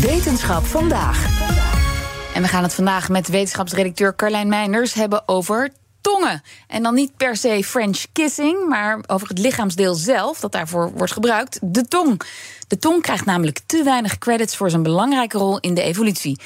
Wetenschap vandaag. En we gaan het vandaag met wetenschapsredacteur Carlijn Meinders hebben over tongen. En dan niet per se French kissing, maar over het lichaamsdeel zelf dat daarvoor wordt gebruikt, de tong. De tong krijgt namelijk te weinig credits voor zijn belangrijke rol in de evolutie.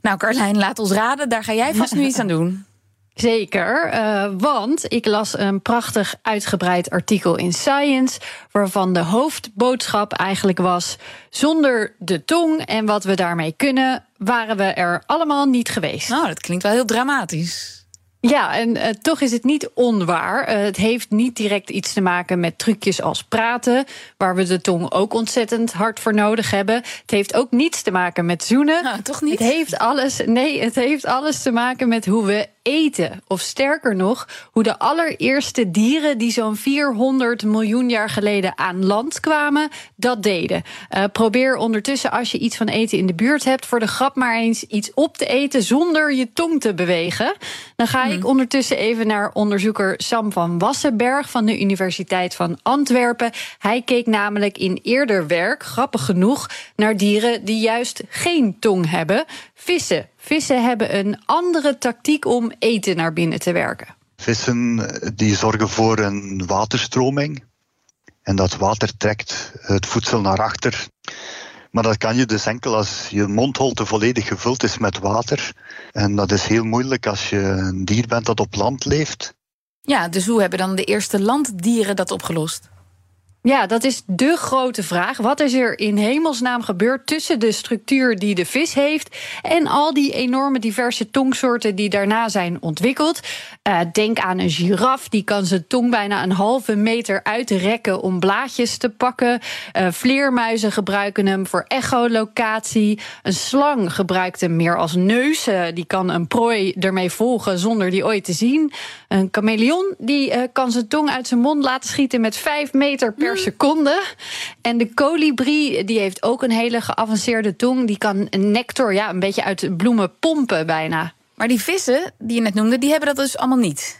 Nou, Carlijn, laat ons raden, daar ga jij vast nu iets aan doen. Zeker, uh, want ik las een prachtig uitgebreid artikel in Science, waarvan de hoofdboodschap eigenlijk was: zonder de tong en wat we daarmee kunnen, waren we er allemaal niet geweest. Nou, dat klinkt wel heel dramatisch. Ja, en uh, toch is het niet onwaar. Uh, het heeft niet direct iets te maken met trucjes als praten, waar we de tong ook ontzettend hard voor nodig hebben. Het heeft ook niets te maken met zoenen. Nou, toch niet? Het heeft alles, nee, het heeft alles te maken met hoe we eten. Of sterker nog, hoe de allereerste dieren die zo'n 400 miljoen jaar geleden aan land kwamen, dat deden. Uh, probeer ondertussen, als je iets van eten in de buurt hebt, voor de grap maar eens iets op te eten zonder je tong te bewegen. Dan ga ik ondertussen even naar onderzoeker Sam van Wassenberg van de Universiteit van Antwerpen. Hij keek namelijk in eerder werk, grappig genoeg, naar dieren die juist geen tong hebben. Vissen. Vissen hebben een andere tactiek om eten naar binnen te werken. Vissen die zorgen voor een waterstroming. En dat water trekt het voedsel naar achter. Maar dat kan je dus enkel als je mondholte volledig gevuld is met water. En dat is heel moeilijk als je een dier bent dat op land leeft. Ja, dus hoe hebben dan de eerste landdieren dat opgelost? Ja, dat is de grote vraag. Wat is er in hemelsnaam gebeurd tussen de structuur die de vis heeft en al die enorme diverse tongsoorten die daarna zijn ontwikkeld? Uh, denk aan een giraf, die kan zijn tong bijna een halve meter uitrekken om blaadjes te pakken. Uh, vleermuizen gebruiken hem voor echolocatie. Een slang gebruikt hem meer als neus. Uh, die kan een prooi ermee volgen zonder die ooit te zien. Een chameleon die kan zijn tong uit zijn mond laten schieten met vijf meter per seconde. En de kolibrie die heeft ook een hele geavanceerde tong. Die kan een nectar ja, een beetje uit bloemen pompen bijna. Maar die vissen die je net noemde, die hebben dat dus allemaal niet?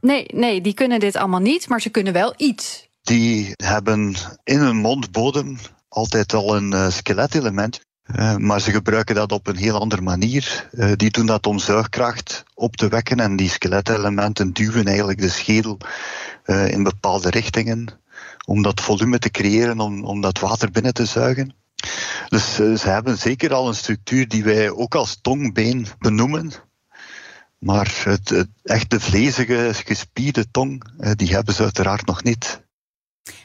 Nee, nee, die kunnen dit allemaal niet, maar ze kunnen wel iets. Die hebben in hun mondbodem altijd al een uh, skeletelement. Uh, maar ze gebruiken dat op een heel andere manier. Uh, die doen dat om zuigkracht op te wekken en die skeletelementen duwen eigenlijk de schedel in bepaalde richtingen om dat volume te creëren, om, om dat water binnen te zuigen. Dus uh, ze hebben zeker al een structuur die wij ook als tongbeen benoemen. Maar het, het echt de vlezige, gespierde tong, uh, die hebben ze uiteraard nog niet.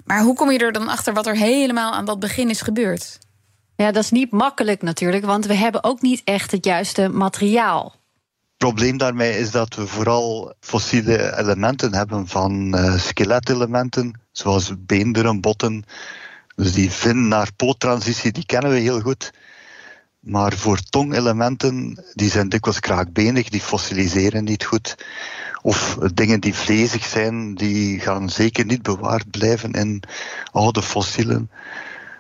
Maar hoe kom je er dan achter wat er helemaal aan dat begin is gebeurd? Ja, dat is niet makkelijk natuurlijk, want we hebben ook niet echt het juiste materiaal. Probleem daarmee is dat we vooral fossiele elementen hebben van uh, skeletelementen, zoals beenderen, botten. Dus die vin naar poottransitie, die kennen we heel goed. Maar voor tongelementen, die zijn dikwijls kraakbenig, die fossiliseren niet goed. Of dingen die vlezig zijn, die gaan zeker niet bewaard blijven in oude fossielen.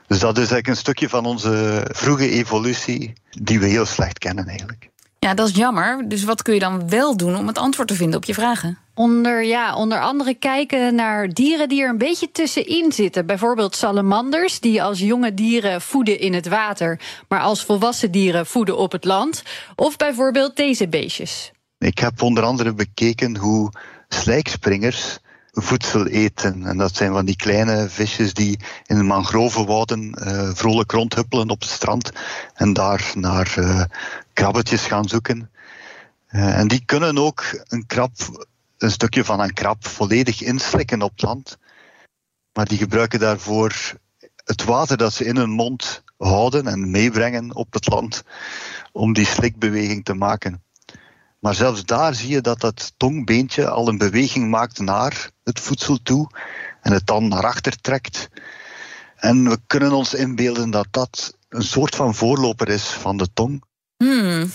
Dus dat is eigenlijk een stukje van onze vroege evolutie, die we heel slecht kennen eigenlijk. Ja, dat is jammer. Dus wat kun je dan wel doen om het antwoord te vinden op je vragen? Onder, ja, onder andere kijken naar dieren die er een beetje tussenin zitten. Bijvoorbeeld salamanders, die als jonge dieren voeden in het water, maar als volwassen dieren voeden op het land. Of bijvoorbeeld deze beestjes. Ik heb onder andere bekeken hoe slijkspringers voedsel eten. En dat zijn van die kleine visjes die in de mangrovenwouden uh, vrolijk rondhuppelen op het strand en daar naar uh, krabbetjes gaan zoeken. Uh, en die kunnen ook een krab, een stukje van een krab, volledig inslikken op het land. Maar die gebruiken daarvoor het water dat ze in hun mond houden en meebrengen op het land om die slikbeweging te maken. Maar zelfs daar zie je dat dat tongbeentje al een beweging maakt naar het voedsel toe en het dan naar achter trekt. En we kunnen ons inbeelden dat dat een soort van voorloper is van de tong.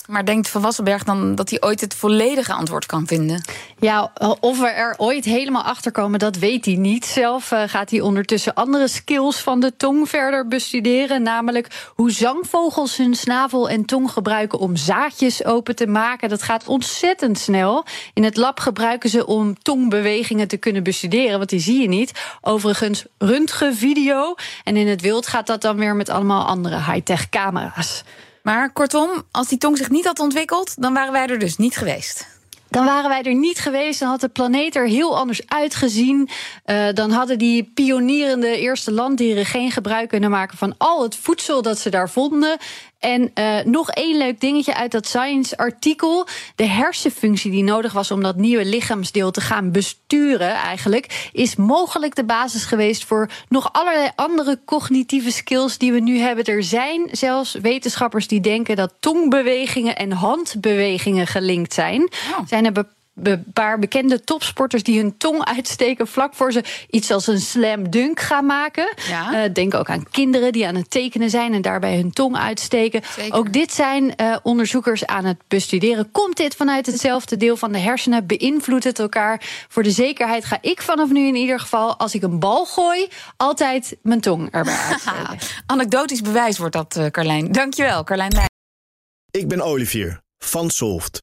Maar denkt Van Wassenberg dan dat hij ooit het volledige antwoord kan vinden? Ja, of we er ooit helemaal achter komen, dat weet hij niet. Zelf uh, gaat hij ondertussen andere skills van de tong verder bestuderen. Namelijk hoe zangvogels hun snavel en tong gebruiken om zaadjes open te maken. Dat gaat ontzettend snel. In het lab gebruiken ze om tongbewegingen te kunnen bestuderen, want die zie je niet. Overigens, röntgenvideo. En in het wild gaat dat dan weer met allemaal andere high-tech camera's. Maar kortom, als die tong zich niet had ontwikkeld, dan waren wij er dus niet geweest. Dan waren wij er niet geweest. Dan had de planeet er heel anders uitgezien. Uh, dan hadden die pionierende eerste landdieren geen gebruik kunnen maken van al het voedsel dat ze daar vonden. En uh, nog één leuk dingetje uit dat Science-artikel. De hersenfunctie die nodig was om dat nieuwe lichaamsdeel te gaan besturen, eigenlijk, is mogelijk de basis geweest voor nog allerlei andere cognitieve skills die we nu hebben. Er zijn zelfs wetenschappers die denken dat tongbewegingen en handbewegingen gelinkt zijn. Oh. Zijn er een paar bekende topsporters die hun tong uitsteken vlak voor ze iets als een slam dunk gaan maken. Ja. Uh, denk ook aan kinderen die aan het tekenen zijn en daarbij hun tong uitsteken. Ook dit zijn uh, onderzoekers aan het bestuderen. Komt dit vanuit hetzelfde deel van de hersenen? Beïnvloedt het elkaar? Voor de zekerheid ga ik vanaf nu in ieder geval, als ik een bal gooi, altijd mijn tong erbij uitsteken. Anekdotisch bewijs wordt dat, uh, Carlijn. Dankjewel, Carlijn Ik ben Olivier van Solft.